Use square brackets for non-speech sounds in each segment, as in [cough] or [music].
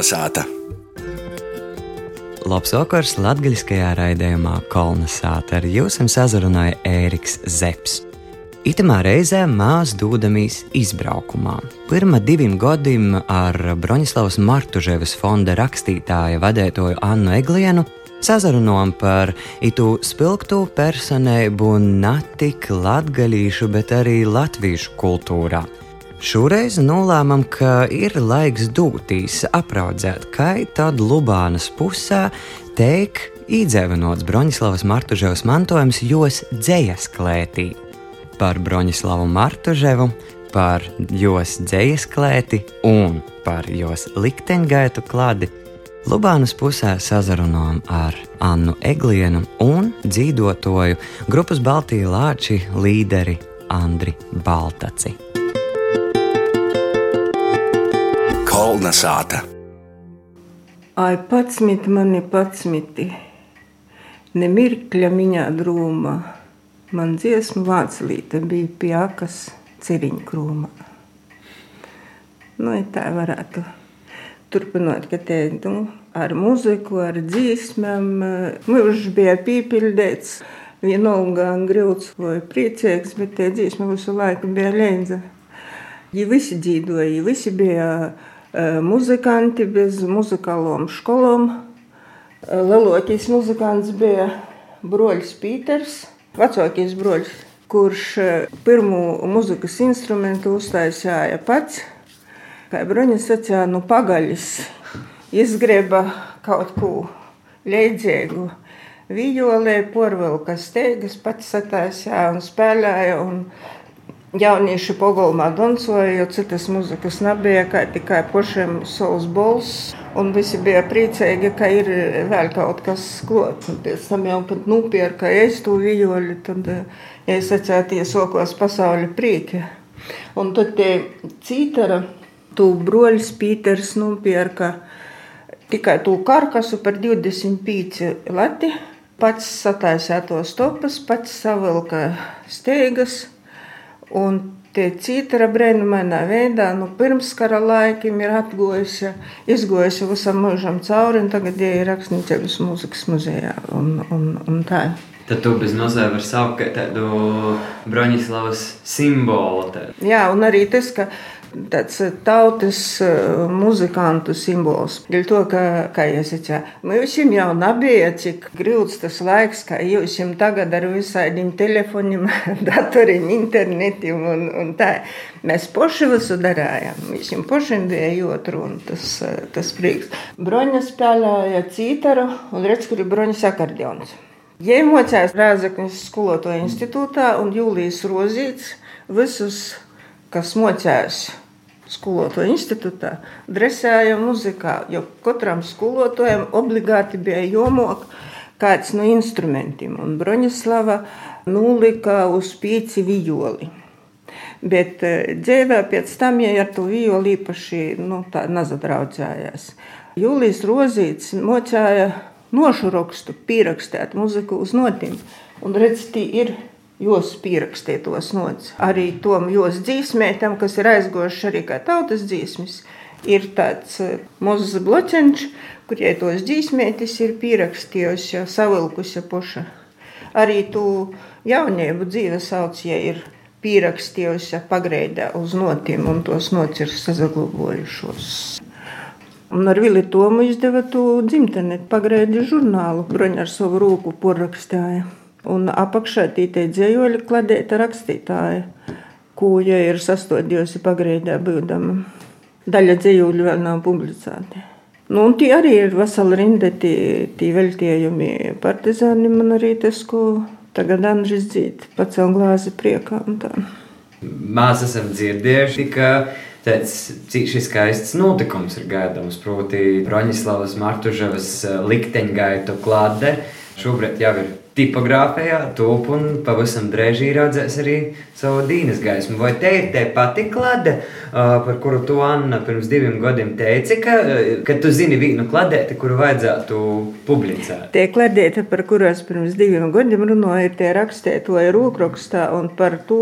Kolnesāta! Labs vakars latgaļiskajā raidījumā Kolnesāta ar jums sazrunāja Ēriks Zepsi. Itamā reizē mēs dodamies izbraukumā. Pirmā diviem gadiem ar Broņislavas Martuževas fonda rakstītāja vadētoju Annu Eglienu sazarunājām par itu spilgtu personību ne tik latgaļīšu, bet arī latviešu kultūrā. Šoreiz nolēmām, ka ir laiks dūtīs, apraudzēt, kā tad Lubānas pusē teik īdzēvenots Broņislavas Martuževas mantojums jos dzējas klētī. Par Broņislavu Martuževu, par jos dzējas klēti un par jos likteņgaitu klādi Lubānas pusē sazarunājām ar Annu Eglienu un dzīvotoju grupas Baltijas Lāči līderi Andri Baltaci. Kolna sāta. Ai, pats mit mani patsmiti, nemirkļa miņā drūma. Man dziesmu vāclīte bija pie akas ciriņu krūma. Nu, tā varētu turpināt, ka te nu, ar muziku, ar dzīsmēm mūžs bija pīpildēts. Vienalga grūts vai priecīgs, bet tie dzīsmi visu laiku bija leidza. Ja visi dzīvoja, ja visi bija muzikanti bez muzikālām skolām. Lielākais muzikants bija broļs Pīters, vecākais broļs, kurš pirmo muzikas instrumentu uztaisīja pats. Kā Broņa sacīja, nu pagaļis izgreba kaut ko līdzīgu. Vijolē porvilka steigas pats sataisīja un spēlēja. Un Jaunieši pogulmā dancoja, jo citas muzikas nebija, kā tikai pašiem savs bols. Un visi bija priecīgi, ka ir vēl kaut kas klāt. Un pēc tam jau pat nopirka es to violi, tad es atcēties okos pasauli prieki. Un tad tie cītara, tu broļs Pīters nopirka tikai to karkasu par 25 lati. Pats sataisīja to stopas, pats savilka steigas. Un tie citra brīnumainā veidā, nu, pirms kara laikiem ir atgojusi, izgojusi visam mūžam cauri, un tagad ir rakstniecības mūzikas muzejā. Un, un, un tā. Tad tu bez mazā var saukt tādu Broņislavas simbolu. Tad. Jā, un arī tas, ka tāds tautas muzikantu simbols. Dēļ to, ka, kā jūs teicāt, mums jau nebija cik grūts tas laiks, kā jūs tagad ar visādiem telefoniem, [laughs] datoriem, internetiem un, un tā. Mēs paši visu darījām. Visiem pašiem bija jūtru un tas, tas prieks. Broņa spēlēja cītaru un redz, kur ir broņas akordions. Ja mocījās Rēzaknis skolotāju institūtā un Jūlijas Rozīts visus, kas mocījās skolotāju institūtā, dresēja muzikā, jo katram skolotājam obligāti bija jāmok kāds no instrumentiem, un Broņislava nulika uz pieci vijoli. Bet dzīvē pēc tam, ja ar to vijoli īpaši nu, nezadraudzējās. Jūlijas Rozīts mocēja nošurokstu pierakstēt muziku uz notīm, un redz, tī ir jos pierakstītos nots. Arī tom jos dzīsmētam, kas ir aizgošs arī kā tautas dzīsmis, ir tāds mazs bloķenč, kur jai tos dzīsmētis ir pierakstījusi, jau savilkusi puša. Arī tu jauniebu dzīves sauc, ja ir pierakstījusi pagreidā uz notiem, un tos nots ir sazaglobojušos. Un ar Vili Tomu izdeva to dzimteni, pagreidi žurnālu, broņa ar savu rūku porrakstāja. Un apakšā tītei dzējoļi kladēta rakstītāja, kūja ir sastodījusi pagrēdā būdama. Daļa dzējoļu vēl nav publicēti. Nu, un tie arī ir veseli rinde, tie, tie veltījumi partizāni man arī tas, ko tagad Andris dzīt, pacēl glāzi priekā un tā. Mēs esam dzirdējuši, ka tāds cīši skaists notikums ir gaidāms, proti Broņislavas Martuževas likteņgaitu klāde. Šobrīd jau ir tipogrāfijā, top un pavisam drēži ieraudzēs arī savu dīnes gaismu. Vai te ir te pati klade, par kuru tu, Anna, pirms diviem gadiem teici, ka, ka tu zini vienu kladēti, kuru vajadzētu publicēt? Tie kladēti, par kuru es pirms diviem gadiem runāju, ir tie rakstētoja rūkrakstā, un par to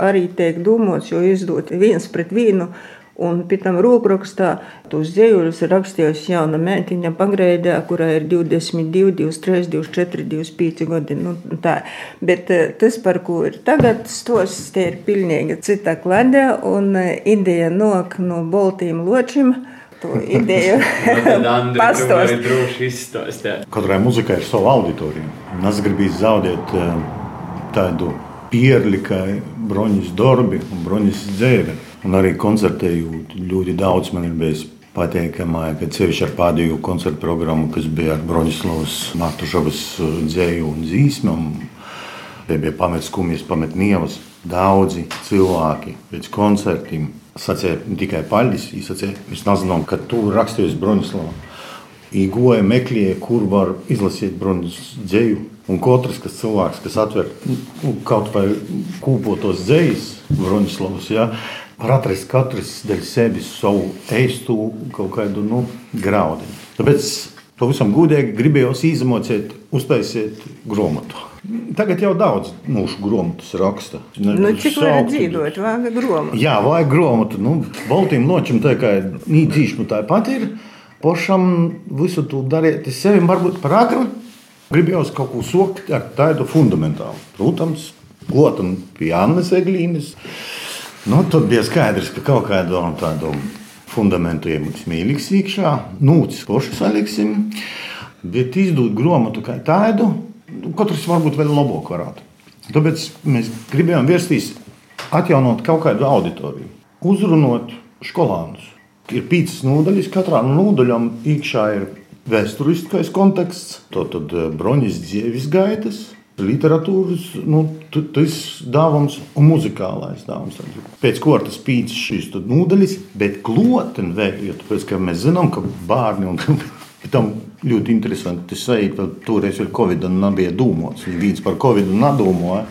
arī tiek domāts, jo izdot viens pret vienu Un pēc tam rokrakstā tos dzējuļus ir rakstījusi jauna mētiņa pagrēdē, kurā ir 22, 23, 24, 25 gadi. Nu, tā. Bet eh, tas, par ko ir tagad stosts, tie ir pilnīgi cita kladē un eh, ideja nok no boltīm ločim to [laughs] ideju pastāstīt. Katrai muzikai ir sava auditorija. Es gribēju zaudēt eh, tādu pierli kā Broņas Dorbi un Broņas Dzēve. Un arī koncertējot ļoti daudz man ir bijis patīkamā, ka ceļš ar pēdējo koncertu programmu, kas bija ar Broņislavas Matušavas eh, dzēju un zīsmam. Bija pamet skumjas, pamet nievas. Daudzi cilvēki pēc koncertiem sacīja ne tikai paļģis, viņš sacīja, mēs nezinām, ka tu rakstījies Broņislava. Īgoja meklēja, kur var izlasīt Broņas dzēju. Un katrs kas cilvēks, kas atver nu, kaut vai kūpotos dzējas, Broņislavas, ja, var atrast katrs dēļ sevis savu eistu kaut kādu nu, graudiņu. Tāpēc pavisam gudīgi gribējos izmocēt, uztaisīt grāmatu. Tagad jau daudz mūsu grāmatas raksta. Ne, nu, cik var dzīvot, vajag grāmatu? Jā, vajag grāmatu. Nu, Baltīm nočam tā kā nīdzīšanu tā pat ir. Pošam visu to darīt sevi varbūt par agru. Gribējos kaut ko sokt ar tādu fundamentālu. Protams, gotam pie Annas Eglīnes. Nu, tad bija skaidrs, ka kaut kādu tādu fundamentu iemūks mīlīgs iekšā, nūcis pošu saliksim, bet izdot grāmatu kā tādu katrs varbūt vēl labāk varētu. Tāpēc mēs gribējām vērsties, atjaunot kaut kādu auditoriju, uzrunāt skolānus. Ir piecas nodaļas, katrā no nodaļām iekšā ir vēsturiskais konteksts, tad eh, broņas dzīves gaitas, literatūras, nu, tas dāvams un muzikālais dāvams. Pēc kārtas pīcis šīs nodaļas, bet kloteni vēl, jo tāpēc, mēs zinām, ka bērni un Tam ļoti interesanti sajūt, ka toreiz ir Covid un nebija dūmots. Viņš par Covid nedomāja.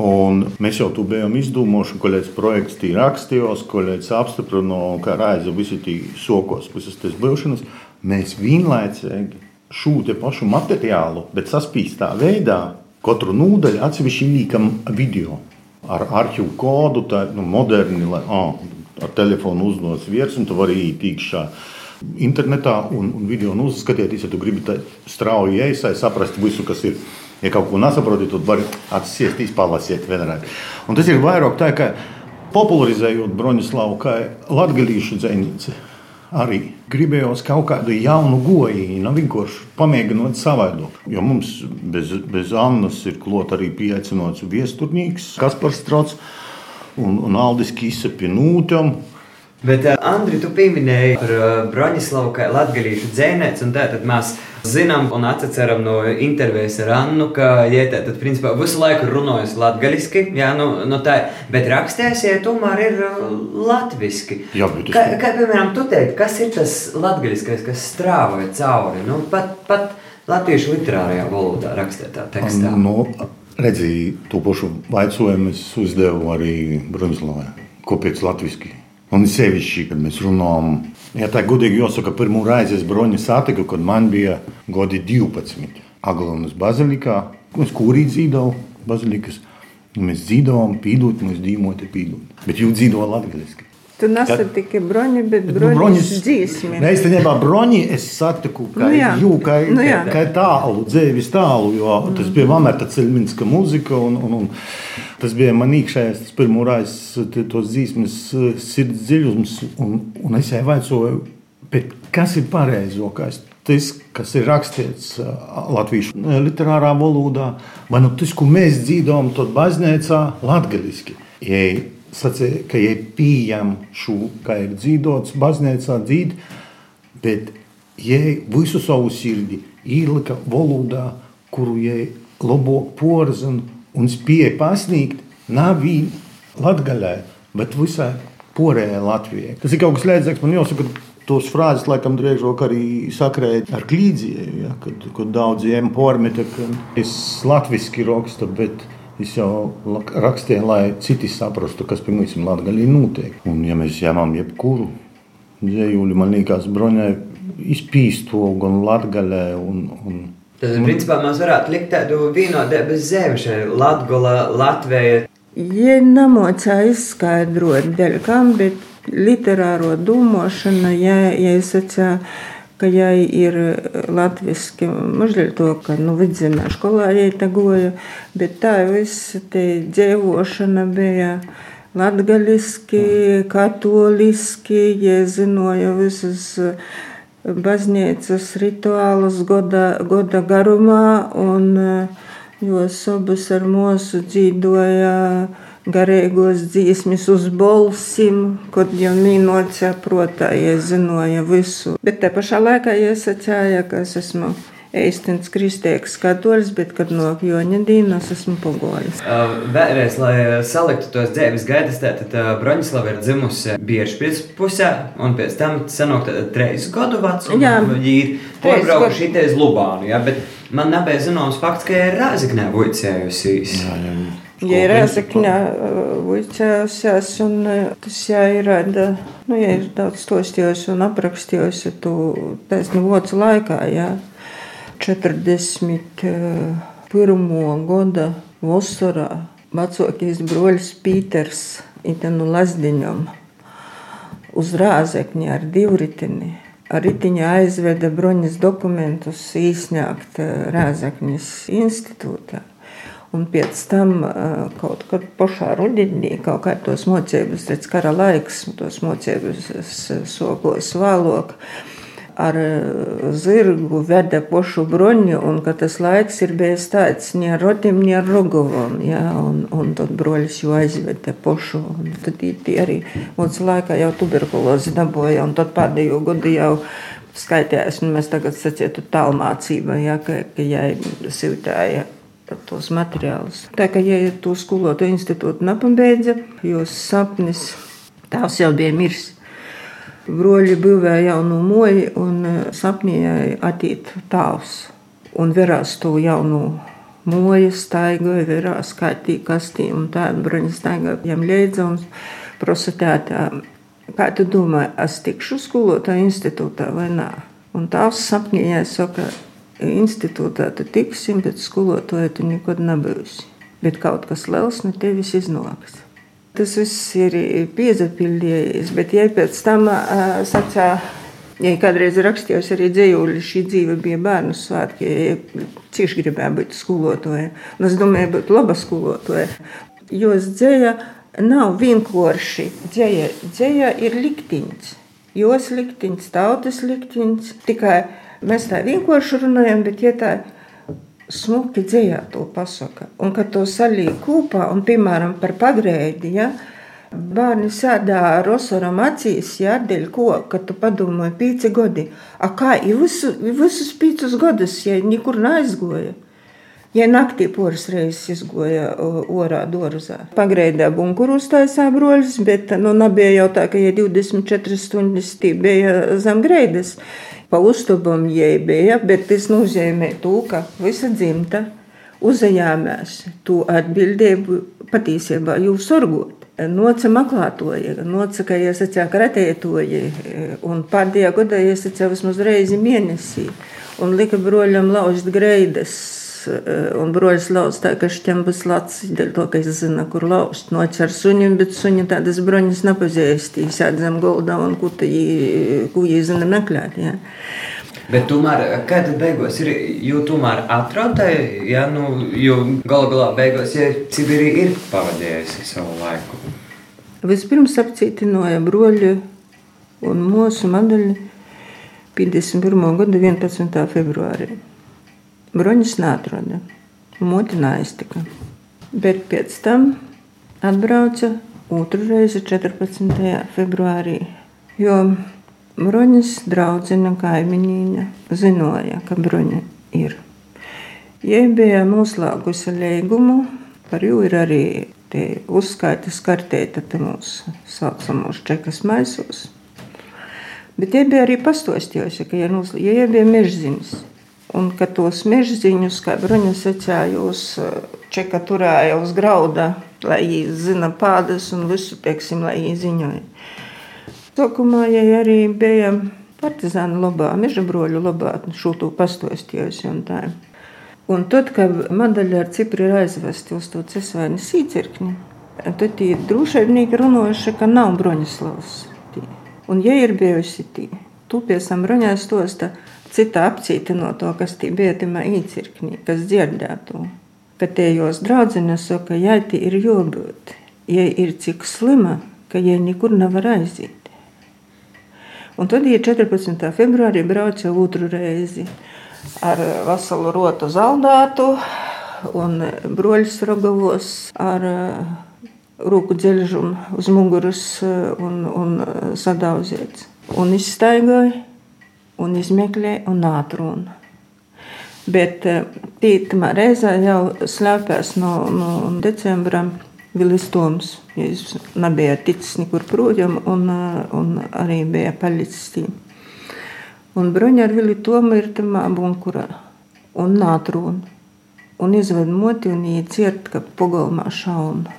Un mēs jau tur bijām izdomājuši, ka kāds projekts ir rakstījos, ka kāds apstiprināja, ka raiza visi tie sokos, visas tas būšanas. Mēs vienlaicīgi šo pašu materiālu, bet saspīstā veidā, katru nodaļu atsevišķi līkam video ar arhīvu kodu, tā nu, moderni, lai oh, ar telefonu uznos virsmu, un tu vari iet iekšā internetā un, un video uzskatieties, ja tu gribi strauji iesaistīt, saprast visu, kas ir. Ja kaut ko nesaproti, tad vari atsiest, izpalasīt vēlreiz. Un tas ir vairāk tā, ka popularizējot Broņislavu kā latgalīšu dzinīci. Arī gribējos kaut kādu jaunu gojiņu, vienkārši pamēģinot savādāk. Jo mums bez, bez Annas ir klāts arī pieaicināts viesturnīgs Kaspars Strauts un, un Aldis Kisa pie nūtām. Bet, uh, Andri, tu pieminēji par uh, Broņislavu kā latgalīšu dzēnēts, un tā tad mēs zinām un atceram no intervijas ar Annu, ka, ja tā tad, principā, visu laiku runājas latgaliski, jā, nu, nu tā, bet rakstēs, ja tomēr ir uh, latviski. Jā, bet kā, kā, piemēram, tu teikt, kas ir tas latgaliskais, kas strāvoja cauri, nu, pat, pat latviešu literārajā valodā rakstētā tekstā? Nu, redzēju, to pašu vaicojumu es uzdevu arī Broņislavai. Kāpēc latviski? Un sevišķi, kad mēs runājam, ja tā gudīgi jāsaka, pirmo reizi es broņu satiku, kad man bija gadi 12. Aglonas bazilikā, mēs kurī dzīvoju bazilikas. Mēs dzīvojam, pīdot, mēs dzīvojam, pīdot. Bet jūs dzīvojat latviešu. Tu nesatiki broņi, bet broņi nu, broņis dzīsmi. Ne, īstenībā broņi es satiku kā nu, jā. jū, kā, nu, jā. kā tālu, dzēvis tālu, jo mm. tas bija Vamerta ceļminska muzika, un, un, un tas bija man īkšējais, tas pirmo reiz tos dzīsmes sirds dziļums, un, un es jau vaicoju, bet kas ir pareizokais? Tas, kas ir rakstīts latviešu literārā valodā, vai nu tas, ko mēs dzīvojam, tad baznīcā latgaliski. Ja sacīja, ka ir pieejama šo, kā ir dzīvots, baznīcā dzīvot, bet jai visu savu sirdi ielika valodā, kuru jai labāk porzina un spēja pasniegt, nav viņa latgaļai, bet visai porējai Latvijai. Tas ir kaut kas līdzīgs, man jāsaka, tos frāzes laikam drīzāk arī sakrēja ar klīdzēju, ja, kad, kad daudziem pormeta, ka es latviski rakstu, bet Es jau rakstīju, lai citi saprastu, kas pie mums ir Latvijā notiek. Un, ja mēs ņemam jebkuru dzējuļu, man liekas, broņai izpīst to gan Latvijā. Un, un, Tad, principā, mēs varētu likt tādu vienotības zemi šeit, Latvijā, Latvijā. Ja nemocā izskaidrot, dēļ kam, bet literāro domāšanu, ja, ja es atceru, ka jai ir latviešu mazliet to, ka nu, vidzemē skolā jai tā goja, bet tā viss te dzēvošana bija latgaliski, katoliski, ja zinoja visus baznīcas rituālus goda, goda garumā, un jos abas ar mūsu dzīvoja garīgos dziesmas uz balsim, kad jau mīnots protā, ja zināja visu. Bet te pašā laikā iesacīja, ka es esmu īstenis kristīgs katolis, bet, kad no Joņa Dīnas esmu pagojis. Vēlreiz, lai saliktu tos dzīves gaitas, tad Broņislava ir dzimusi Biežpils pusē, un pēc tam sanāk treis gadu vecuma. Jā. Viņi ir pārbraukuši itē uz Lubānu, jā, bet man nebija zināms fakts, ka ir Rāziknē vuicējusies. Jā, jā. Ja ir jāsakņā vicēsies, un tas jāierāda, nu, ja ir daudz stostījos un aprakstījos, tu taisni vocu laikā, jā, 41. gada vasarā vecākais broļs Pīters itenu Lazdiņam uz Rāzekņa ar divritini. Ar ritiņu aizveda broņas dokumentus īsņākt Rāzekņas institūtā. Un pēc tam kaut kad pašā rudenī kaut kā tos mocības, redz kara laiks, tos mocības sokos vēlok ar zirgu veda pošu broņu, un ka tas laiks ir bijis tāds ne ar rotim, ne ar rogovam, ja, un, un tad broļus jau aizveda pošu, un tad tie arī mūsu laikā jau tuberkulozi dabūja, un tad pēdējo gadu jau skaitījās, un mēs tagad sacietu tālmācība, ja, ka, ka jai siltāja tos materiālus. Tā kā ja to skolotāju institūtu nepabeidza, jo sapnis tās jau bija miris. Broļi būvēja jaunu moju un sapnīja attīt tāvs un verās to jaunu moju staigoja, verās kā tī kastī un tā broņa staigoja jam leidza un prosatētā. Kā tu domā, es tikšu skolotāju institūtā vai nā? Un tāvs sapnīja saka, institūtā tu tiksim, bet skolotāja tu nekad nebūsi. Bet kaut kas liels no tevis iznāks. Tas viss ir piezapildījies, bet ja pēc tam uh, sacā, ja kādreiz rakstījos arī dzējuļi, šī dzīve bija bērnu svētki, ja cieši gribēja būt skolotāja. Un es domāju, būt laba skolotāja. Jo dzēja nav vienkārši dzēja, dzēja ir liktiņš. Jos liktiņš, tautas liktiņš, tikai Mēs tā vienkārši runājam, bet ja tā smuki dzējā to pasaka, un kad to salīja kopā, un piemēram par pagrēdi, ja, Bērni sēdā ar rosoram acīs, ja dēļ ko, kad tu padomāji pīci gadi. A kā, ja visu, visus pīcus gadus, ja nekur neaizgoja. Ja naktī poras reizes izgoja orā dorzā. Pagrēdā bunkuru uztaisā broļus, bet nu, nebija jau tā, ka ja 24 stundas tī bija zem greidas pa uztubam jēbēja, bet tas nozīmē to, ka visa dzimta uzajāmēs to atbildību patiesībā jūs sorgot. Noca meklētoja, noca, ka es atceru ratētoja, un pēdējā gadā es atceru vismaz reizi mēnesī, un lika broļam lauzt greidas un broļs lauzt tā, ka šķiem būs lats, dēļ to, ka es zinu, kur lauzt. Noķer suņiem, bet suņi tādas broņas nepazīst. Viņi sēd zem golda un kuta, ko viņi zina meklēt. Ja. Bet tomēr, kāda beigās ir, jo tomēr atradāja, ja, nu, jo galu galā beigās, ja Sibīrija ir pavadījusi savu laiku. Vispirms apcietināja broļu un mūsu madaļu 51. gada 11. februārī. Bruņas neatrada, motina aiztika. Bet pēc tam atbrauca otru reizi 14. februārī, jo Bruņas draudzene kaimiņīņa zināja, ka Bruņa ir. Jai bija noslēgusi līgumu, par jū ir arī uzskaitas kartēta mūsu saucamos čekas maisos. Bet jai bija arī pastostījusi, ka jai bija mežzinis un ka tos mežziņus, kā bruņa secēja, jūs čeka turēja uz grauda, lai viņi zina pādas un visu, pieksim, lai viņi ziņoja. Sākumā ja arī bija partizānu labā, meža broļu labā, šūtu pastostījos un tā. Un tad, kad madaļa ar Cipri ir aizvesti uz to cesvaini sīcirkni, tad tie drošībnieki runājuši, ka nav Broņislavs. Un, ja ir bijusi tī, tu pie tam bruņā stosta cita apcīta no to, kas tī bija timā īcirknī, kas dzirdētu. Ka tējos draudzenes saka, ja tī ir jābūt, ja ir cik slima, ka ja nekur nevar aiziet. Un tad, ja 14. februārī braucu otru reizi ar veselu rotu zaldātu un broļus rogavos ar rūku dzelžumu uz muguras un, un sadauzīts. Un izstaigāju, un izmeklēju un atrunu. Bet tīkamā reizē jau slēpēs no, no decembra Vilis Toms. Viņš nebija ticis nekur projām, un, un arī bija palicis tī. Un bruņa ar Vili Tomu ir tamā bunkurā un nātrūna. Un izved moti un ieciert, ka pogalmā šauna.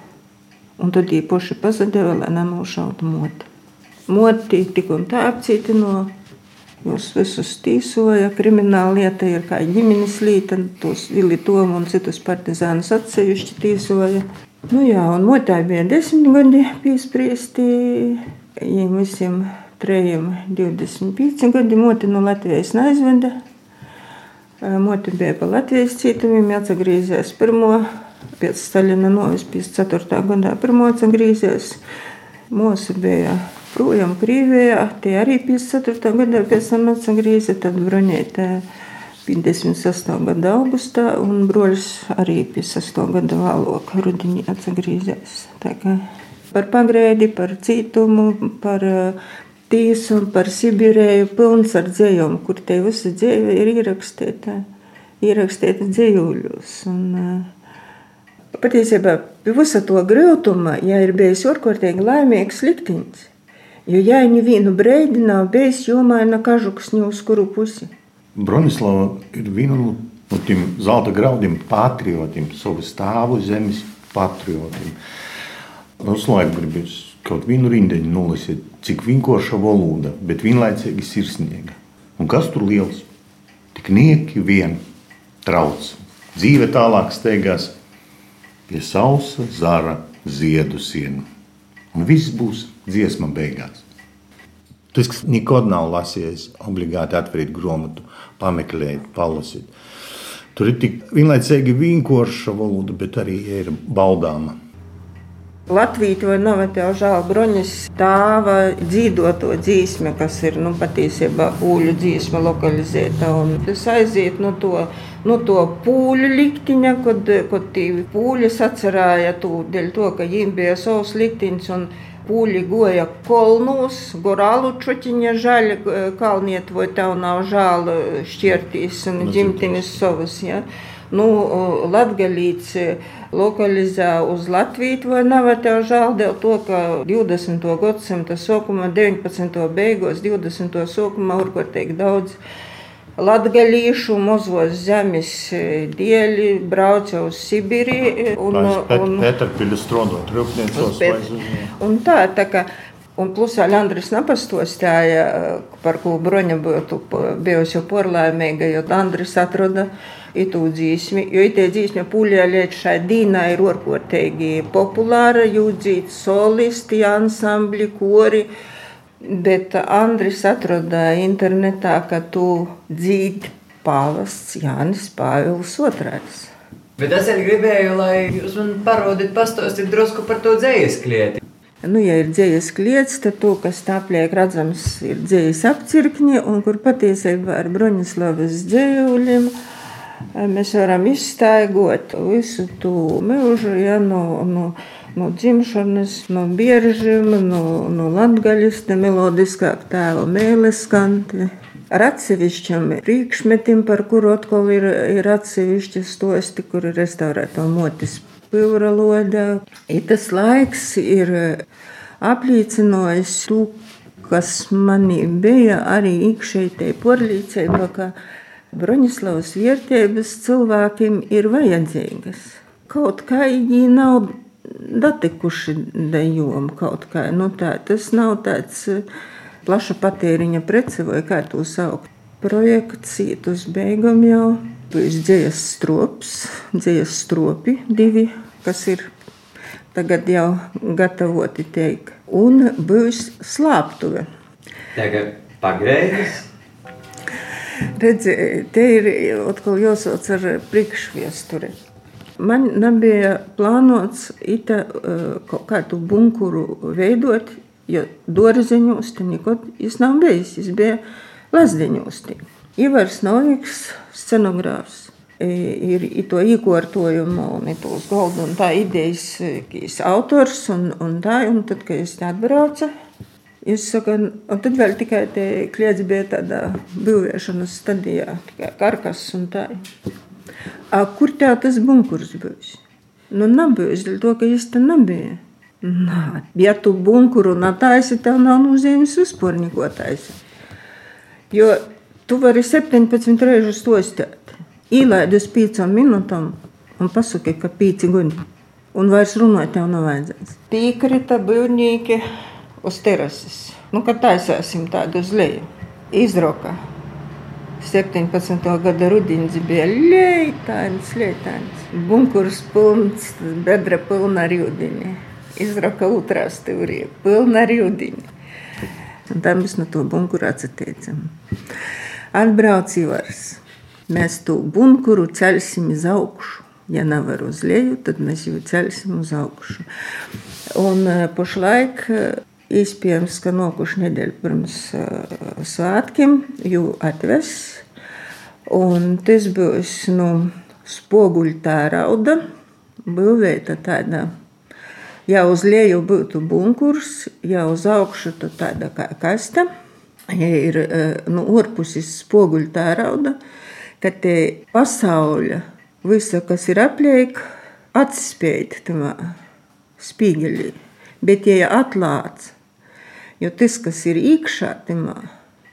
Un tad viņi paši pazadeva, lai nenošautu moti. Moti tik un tā apcietino, Jūs visus tīsoja. Krimināla lieta ir kā ģimenes lieta, tos Vili Tomu un citus partizānus atsevišķi tīsoja. Nu jā, un otrai bija desmit gadi piespriesti. Viņiem visiem trejiem 25 gadi moti no Latvijas neaizveda. Moti bija pa Latvijas cietumiem, atgriezās pirmo, pēc Staļina novis 54. gadā pirmo atgriezās. Mūsu bija projām Krievijā, tie arī 54. gadā pēc tam atgriezās, tad bruņētā. 56. gada augustā, un broļs arī 56. gada vēlāk rudenī atgriezās. Par pagrēdi, par cītumu, par tiesu, par Sibīrēju, pilns ar dzējumu, kur te visa dzēja ir ierakstīta, ierakstīta dzējuļos. Un, Patiesībā pie visa to grūtuma, ja ir bijis ārkārtīgi laimīgs liktenis, jo ja viņa vienu brīdi nav bijis jomaina kažuks ne uz kuru pusi. Bronislava ir viena no, tiem zelta graudiem, patriotiem, savas stāvu zemes patriotiem. Noslēgumā gribēs kaut vienu rindiņu nolasīt, cik vienkārša valoda, bet vienlaicīgi sirsnīga. Un kas tur liels? Tik nieki vien trauc. Dzīve tālāk steigās pie sausa zara ziedu sienu. Un viss būs dziesma beigās. Tas, kas nekad nav lasījis, obligāti atverīt grāmatu, pameklēt, palasīt. Tur ir tik vienlaicīgi vienkārša valoda, bet arī ir baudāma. Vai nav tev žēl broņas tāva dzīvoto dzīsme, kas ir nu, patiesībā pūļu dzīsme lokalizēta. Tas aiziet no to, no to pūļu likteņa, kad, kad pūļi sacerēja to, dēļ to, ka viņiem bija savs liktenis. Pūļi goja kolnos, gorālu čotiņa žēl, kalniet, vai tev nav žēl šķirtīs un ģimtenes savas. Ja? Nu, Latgalīts lokalizē uz Latviju, vai nav tev žēl dēļ to, ka 20. gadsimta sākumā, 19. beigās, 20. sākumā urkārtīgi daudz Latgalīšu mozos zemes dēļ brauca uz Sibīriju. Un, un, strādāt rūpniecos. Un tā, tā kā Un plus vēl Andris nepastostāja, par ko broņa būtu bijusi porlaimīga, jo Andris atrada itu dzīsmi, jo itē dzīsmi pūļā līdz šai dīnā ir orkortīgi populāra, jūdzīt solisti, ansambļi, kori. Bet Andris atrada internetā, ka tu dzīvi pāvests Jānis Pāvils II. Bet es arī gribēju, lai jūs man parodiet, pastāstiet drusku par to dzīslu klieti. Nu, ja ir dzīslis kliets, tad to, kas tāpliek redzams, ir dzīslis apcirkņi, un kur patiesībā ar Broņislavas dzējuļiem mēs varam izstaigot visu to mūžu, ja, no, no, no dzimšanas, no biežiem, no, no latgaļas, ne melodiskāk tēva mēles kanti. Ar atsevišķiem priekšmetiem, par kuru atkal ir, ir atsevišķi stosti, kur ir restaurēta motis pilra lodā. I tas laiks ir apliecinājis to, kas manī bija arī iekšēji porlīcība, ka Broņislavas vērtības cilvēkiem ir vajadzīgas. Kaut kā viņi nav datikuši dejom kaut kā. Nu, tā, tas nav tāds eh, plaša patēriņa prece vai kā to saukt. Projekts iet uz beigām jau. Būs dzējas strops, dzējas stropi divi, kas ir tagad jau gatavoti teikt. Un būs slāptuve. Tagad pagrēzis. Redzi, te ir atkal jāsauc ar priekšviesturi. Man nebija plānots ita, kaut kādu bunkuru veidot, jo dārziņos tur nekad nav bijis. Tas bija Lazdiņos. Ivars Noviks, scenogrāfs. Ir to iekārtojumu, un tos galdu un tā idejas autors. Un, un tā, un tad, kad es atbraucu, es saku, un tad vēl tikai kliedzi bija tādā būvēšanas stadijā, tikai karkas un tā. A, kur tā tas bunkurs būs? Nu, nebūs, dēļ to, ka es te nebiju. Nā, ja tu bunkuru netaisi, tev nav nozīmes vispār neko taisīt. Jo tu vari 17 reizes to stāt, ielaid uz 5 minūtēm un pasaki, ka 5 gudi. Un vairs runāt tev nav vajadzēs. Piekrita būvnieki uz terases. Nu, kad taisāsim tādu uz leju. Izroka. 17. gada rudenis bija leitāns, leitāns. Bunkurs pilns, bedra pilna ar ūdeni. Izroka otrā stūrī, pilna ar ūdeni. Un tā mēs no to bunkuru atteicam. Atbrauc Ivars. Mēs to bunkuru celsim uz augšu. Ja nevar uz leju, tad mēs jau celsim uz augšu. Un pašlaik, iespējams, ka nokuši nedēļu pirms svētkiem, jau atves. Un tas būs nu, spoguļu tērauda, būvēta tāda Ja uz leju būtu bunkurs, ja uz augšu tāda kā kaste, ja ir nu, orpusis spoguļu tērauda, tad te pasauļa, visa, kas ir apliek, atspēj tamā spīgeļī. Bet, ja atlāc, jo tas, kas ir iekšā tamā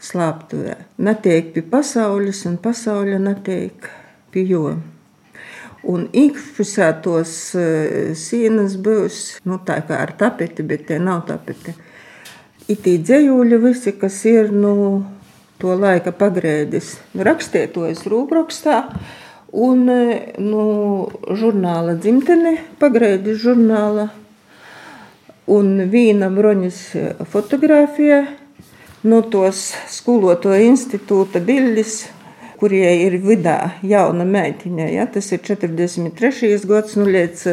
slāptuvē, netiek pie pasaules un pasauļa netiek pie joma. Un iekšpusē tos sienas būs nu, tā kā ar tapeti, bet tie nav tapeti. Itī dzējuļi visi, kas ir nu, to laika pagrēdis, rakstiet to es rūprakstā. Un nu, žurnāla dzimtene, pagrēdis žurnāla. Un vīna broņas fotografija no tos skoloto institūta bildes kurie ir vidā jauna meitiņa. Ja? Tas ir 43. gads, nu līdz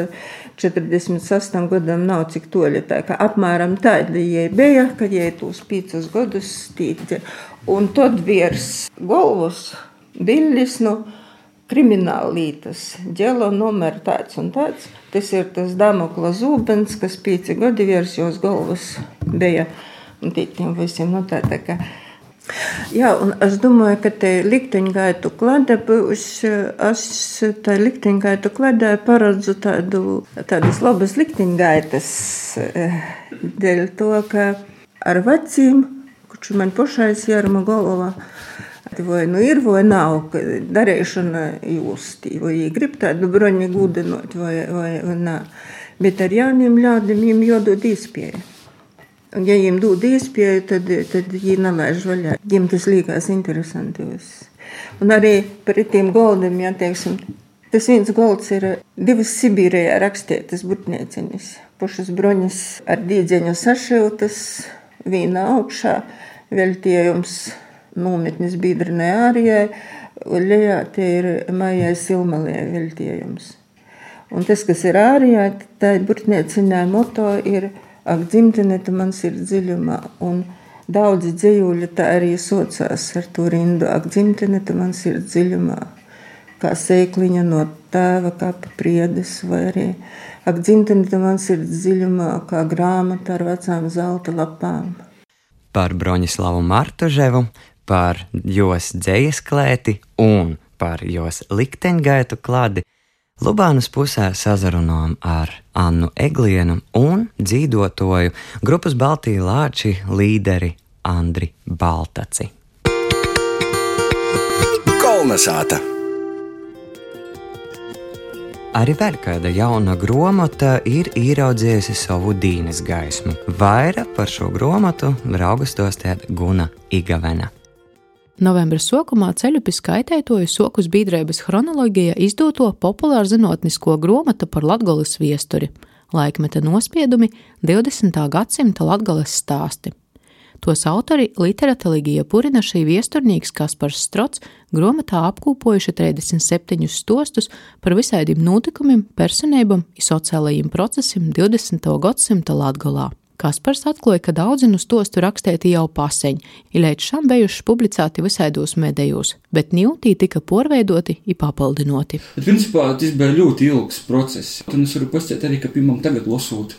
46. Eh, gadam nav cik toļi. Tā kā apmēram tāda jai bija, kad jai tos pīcus gadus stīti. Un tad virs galvas bildes, nu, krimināla lītas, ģelo numur tāds un tāds. Tas ir tas Damokla zūbens, kas pīci gadi virs jos galvas bija. Un tītiem visiem, nu tā tā kā. Jā, un es domāju, ka te likteņgaitu klade būs. Es tā likteņgaitu kladē paredzu tādu, tādas labas likteņgaitas eh, dēļ to, ka ar vecīm, kurš man pašais jārma galvā, vai nu ir, vai nav darīšana jūstī, vai grib tādu broņu gudinot, vai, vai, vai nā. Bet ar jauniem ļaudīm viņiem jādod iespēju. Un, ja viņiem dod iespēju, tad, tad viņi nelaiž vaļā. Viņiem tas liekas interesanti. Un arī par tiem goldiem, ja teiksim, tas viens golds ir divas Sibīrijā rakstītas burtnieciņas. Pušas broņas ar dīdzeņu sašiltas, vīna augšā, veltījums nometnes biedrinē ārijai, lejā tie ir mājai silmalē veltījums. Un tas, kas ir ārijā, tā burtnieciņā moto ir – ak, dzimtene, tu man ir dziļumā. Un daudzi dzējuļi tā arī socās ar to rindu. Ak, dzimtene, tu man ir dziļumā. Kā sēkliņa no tēva kapa priedes, vai arī ak, dzimtene, tu man ir dziļumā, kā grāmata ar vecām zelta lapām. Par Broņislavu Martuževu, par jos dzējas klēti un par jos likteņgaitu klādi Lubānas pusē sazarunājām ar Annu Eglienu un dzīvotoju grupas Baltijas Lāči līderi Andri Baltaci. Kolnesāta! Arī vēl kāda jauna grāmata ir ieraudzījusi savu dīnes gaismu. Vairāk par šo grāmatu raugas to stēt Guna Igavena. Novembra sākumā ceļu pie skaitētoju sokus biedrības chronoloģija izdoto populāru zinātnisko grāmatu par Latvijas viesturi, laikmeta nospiedumi 20. gadsimta Latvijas stāsti. Tos autori literata Ligija Purinašī viesturnīgs Kaspars Strots grāmatā apkūpojuši 37 stostus par visādiem notikumiem, personībām un sociālajiem procesiem 20. gadsimta Latgolā. Kaspars atklāja, ka daudzi no stostu rakstēti jau paseņi, ir līdz šam bijuši publicēti visādos medējos, bet ņūtī tika porveidoti un papildinoti. Bet, principā tas bija ļoti ilgs process. Un es varu pastāstīt arī, ka pirmam tagad lasot,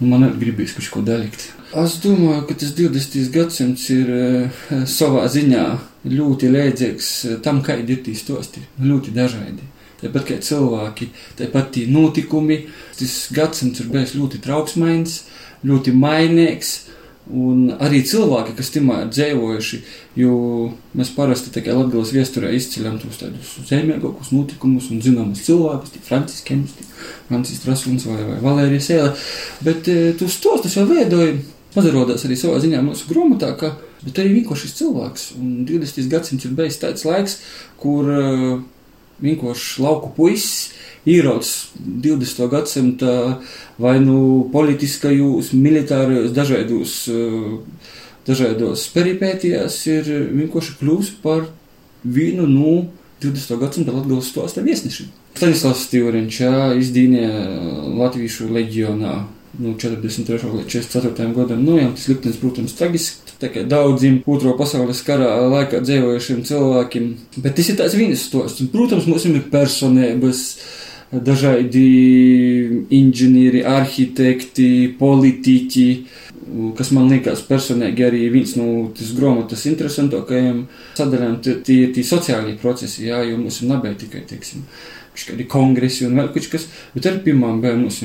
nu, man arī gribīs kaut ko dalikt. Es domāju, ka tas 20. gadsimts ir uh, savā ziņā ļoti līdzīgs tam, kādi ir tie stosti, ļoti dažādi. Tāpat kā cilvēki, tāpat tie notikumi, tas gadsimts ir bijis ļoti trauksmains ļoti mainīgs. Un arī cilvēki, kas timā ir dzīvojuši, jo mēs parasti kā Latvijas viesturē izceļam tos tādus zemīgākus notikumus un zināmus cilvēkus, tie Francis Kems, Francis Trasuns vai, vai Valērijas Ēle, bet e, tos tos tas jau veidoja, pazarodās arī savā ziņā mūsu grāmatā, ka, bet arī vienkārši šis cilvēks, un 20. gadsimts ir bijis tāds laiks, kur uh, vienkārši lauku puisis ieraudzis 20. gadsimta vai nu politiskajos, militārajos, dažādos, eh, dažādos peripētijās ir vienkārši kļūst par vienu no 20. gadsimta Latvijas stāsta viesnešiem. Stanislavs Stīvoriņš izdīnīja Latviešu leģionā no 43. līdz 44. gadam. Nu, jā, tas liktenis, protams, tragisks. Tā kā daudziem otro pasaules karā laikā dzīvojušiem cilvēkiem. Bet tas ir tāds viens stosts. Protams, mums ir personības dažādi inženieri, arhitekti, politiķi, kas man liekas personīgi arī viens no tas grāmatas interesantākajiem sadaļām, tie ir tie sociālie procesi, jā, jo mums ir nebija tikai, teiksim, kādi kongresi un vēl kaut kas, bet arī pirmām bija mums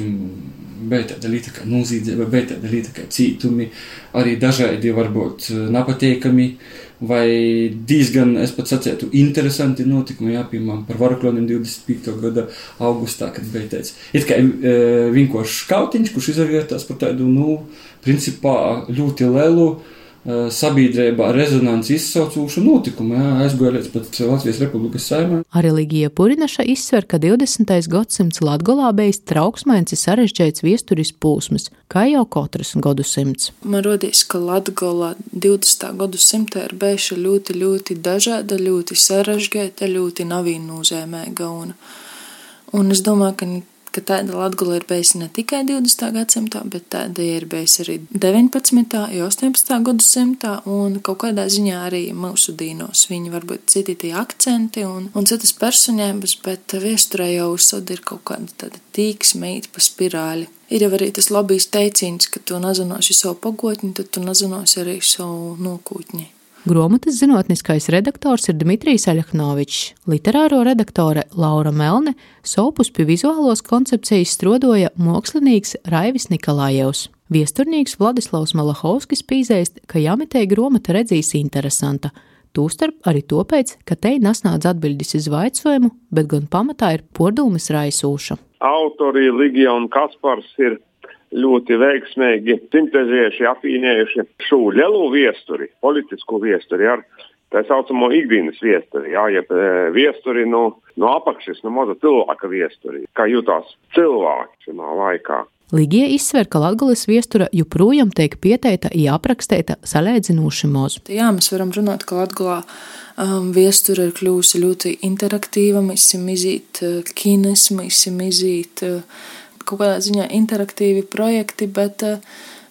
bija tāda lieta kā noziedzība, bija tāda lieta kā cītumi, arī dažādi varbūt nepateikami vai diezgan, es pat sacētu, interesanti notikumi, jā, piemēram, par Varaklonim 25. gada augustā, kad bija teicis, it kā e, vienkārši kautiņš, kurš izvērtās par tādu, nu, principā ļoti lielu sabiedrībā rezonanci izsaucošu notikumu, līdz pat Latvijas Republikas saimē. Arī Ligija Purinaša izsver, ka 20. gadsimts Latgolā bijis trauksmains ir sarežģīts viesturis pūsmas, kā jau katrs gadsimts. Man rodīs, ka Latgolā 20. gadsimta ir bijuši ļoti, ļoti dažāda, ļoti sarežģīta, ļoti navīnūzēmēga. Un, un es domāju, ka ka tāda Latgula ir bijusi ne tikai 20. gadsimtā, bet tāda ir bijusi arī 19. un 18. gadsimtā, un kaut kādā ziņā arī mūsu dīnos. Viņi varbūt citi tie akcenti un, un citas personības, bet viesturē jau uzsod ir kaut kāda tāda tīksme īt pa spirāli. Ir jau arī tas labīs teiciens, ka tu nezinosi savu pagotni, tad tu nezinosi arī savu nokūtni. Grāmatas zinātniskais redaktors ir Dmitrijs Aļaknovičs, literāro redaktore Laura Melne, sopus pie vizuālos koncepcijas strodoja mākslinieks Raivis Nikolājevs. Viesturnīgs Vladislavs Malahovskis pīzēst, ka jāmetēja grāmata redzīs interesanta. Tūstarp arī tāpēc, ka te nesnādz atbildes uz vaicojumu, bet gan pamatā ir podūmas raisūša. Autori Ligija un Kaspars ir ļoti veiksmīgi sintēzējuši, apvienojuši šo lielo viesturi, politisku viesturi ar tā saucamo ikdienas viesturi, jā, jeb e, viesturi no, no apakšas, no maza cilvēka viesturi, kā jutās cilvēki šajā laikā. Ligija izsver, ka Latvijas viestura joprojām tiek pieteikta, ja aprakstīta salīdzinoši maz. Jā, mēs varam runāt, ka Latvijā um, viestura ir kļuvusi ļoti interaktīva. Mēs esam izīt uh, kines, mēs esam izīt uh, kaut kādā ziņā interaktīvi projekti, bet uh,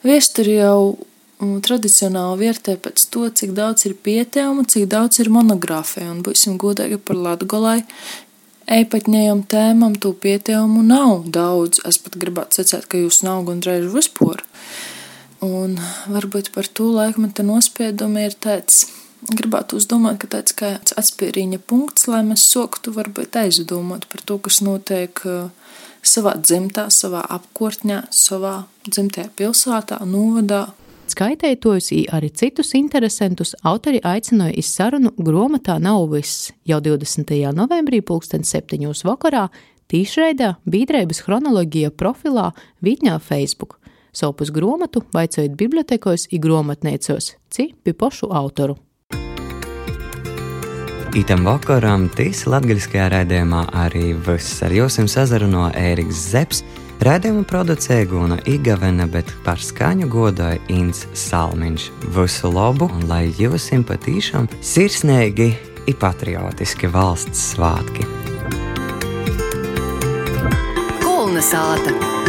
viesturi jau um, tradicionāli vērtē pēc to, cik daudz ir pieteikumu, cik daudz ir monogrāfiju, un būsim godīgi par Latgolai. Eipaņējam tēmam to pieteikumu nav daudz. Es pat gribētu sacīt, ka jūs nav gandrīz vispār. Un varbūt par to te nospiedumi ir tāds, gribētu uzdomāt, ka tāds kā atspēriņa punkts, lai mēs soktu varbūt aizdomāt par to, kas notiek uh, savā dzimtā, savā apkārtnē, savā dzimtajā pilsētā, novadā. Skaitētojus arī citus interesantus autori aicināja iz sarunu grāmatā Nav viss jau 20. novembrī, 2007. vakarā, tīšraidē Bīdrēbas chronoloģija profilā Viņā Facebook. Sopus grāmatu vaicojot bibliotekos un grāmatniecos, ci pie pošu autoru. Itam vakaram tīs latgaļiskajā raidījumā arī viss ar jums sazaru no Ēriks Zeps, Rādījumu producēja Guna Igavena, bet par skaņu godoja Inns Salmiņš. Visu labu un lai jums patīšām sirsnīgi ir patriotiski valsts svētki! Kulna sāta!